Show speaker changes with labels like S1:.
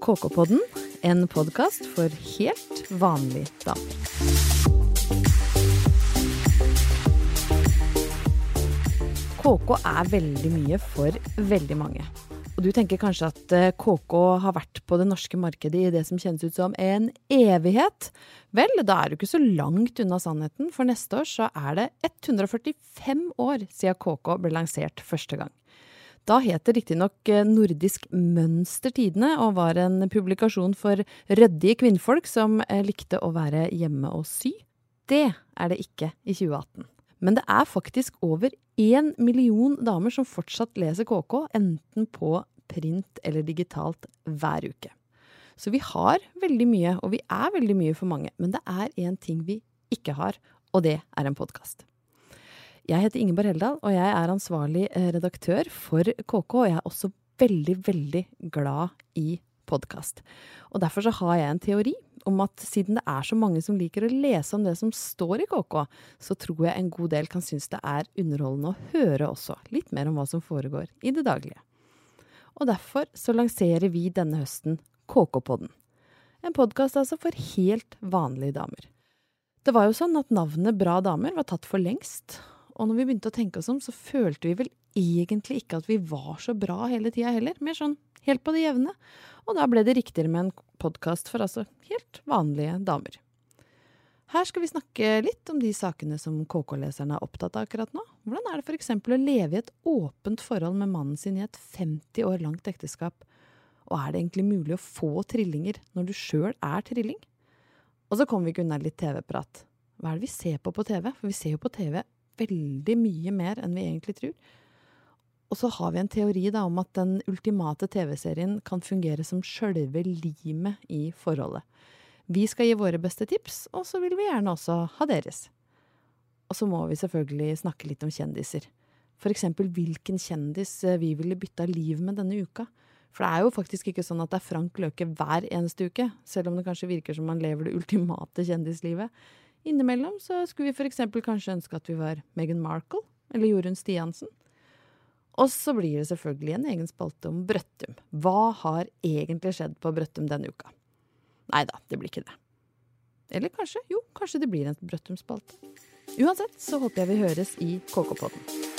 S1: KK-podden, en podkast for helt vanlig damer. KK er veldig mye for veldig mange. Og du tenker kanskje at KK har vært på det norske markedet i det som kjennes ut som en evighet? Vel, da er du ikke så langt unna sannheten, for neste år så er det 145 år siden KK ble lansert første gang. Da het det riktignok Nordisk Mønstertidene og var en publikasjon for ryddige kvinnfolk som likte å være hjemme og sy. Det er det ikke i 2018. Men det er faktisk over én million damer som fortsatt leser KK, enten på print eller digitalt, hver uke. Så vi har veldig mye, og vi er veldig mye for mange. Men det er én ting vi ikke har, og det er en podkast. Jeg heter Ingeborg Heldal, og jeg er ansvarlig redaktør for KK. Og jeg er også veldig, veldig glad i podkast. Og derfor så har jeg en teori om at siden det er så mange som liker å lese om det som står i KK, så tror jeg en god del kan synes det er underholdende å høre også litt mer om hva som foregår i det daglige. Og derfor så lanserer vi denne høsten KK-podden. En podkast altså for helt vanlige damer. Det var jo sånn at navnet Bra damer var tatt for lengst, og når vi begynte å tenke oss om, så følte vi vel egentlig ikke at vi var så bra hele tida heller. Mer sånn helt på det jevne. Og da ble det riktigere med en podkast for altså helt vanlige damer. Her skal vi snakke litt om de sakene som KK-leserne er opptatt av akkurat nå. Hvordan er det f.eks. å leve i et åpent forhold med mannen sin i et 50 år langt ekteskap? Og er det egentlig mulig å få trillinger når du sjøl er trilling? Og så kommer vi ikke unna litt TV-prat. Hva er det vi ser på på TV? For vi ser jo på TV veldig mye mer enn vi egentlig tror. Og så har vi en teori da, om at den ultimate TV-serien kan fungere som sjølve limet i forholdet. Vi skal gi våre beste tips, og så vil vi gjerne også ha deres. Og så må vi selvfølgelig snakke litt om kjendiser. Eksempel hvilken kjendis vi ville bytta liv med denne uka. For det er jo faktisk ikke sånn at det er Frank Løke hver eneste uke, selv om det kanskje virker som man lever det ultimate kjendislivet. Innimellom så skulle vi eksempel kanskje ønske at vi var Meghan Markle eller Jorunn Stiansen. Og så blir det selvfølgelig en egen spalte om Brøttum. Hva har egentlig skjedd på Brøttum denne uka? Nei da, det blir ikke det. Eller kanskje? Jo, kanskje det blir en Brøttum-spalte. Uansett så håper jeg vi høres i KK-podden.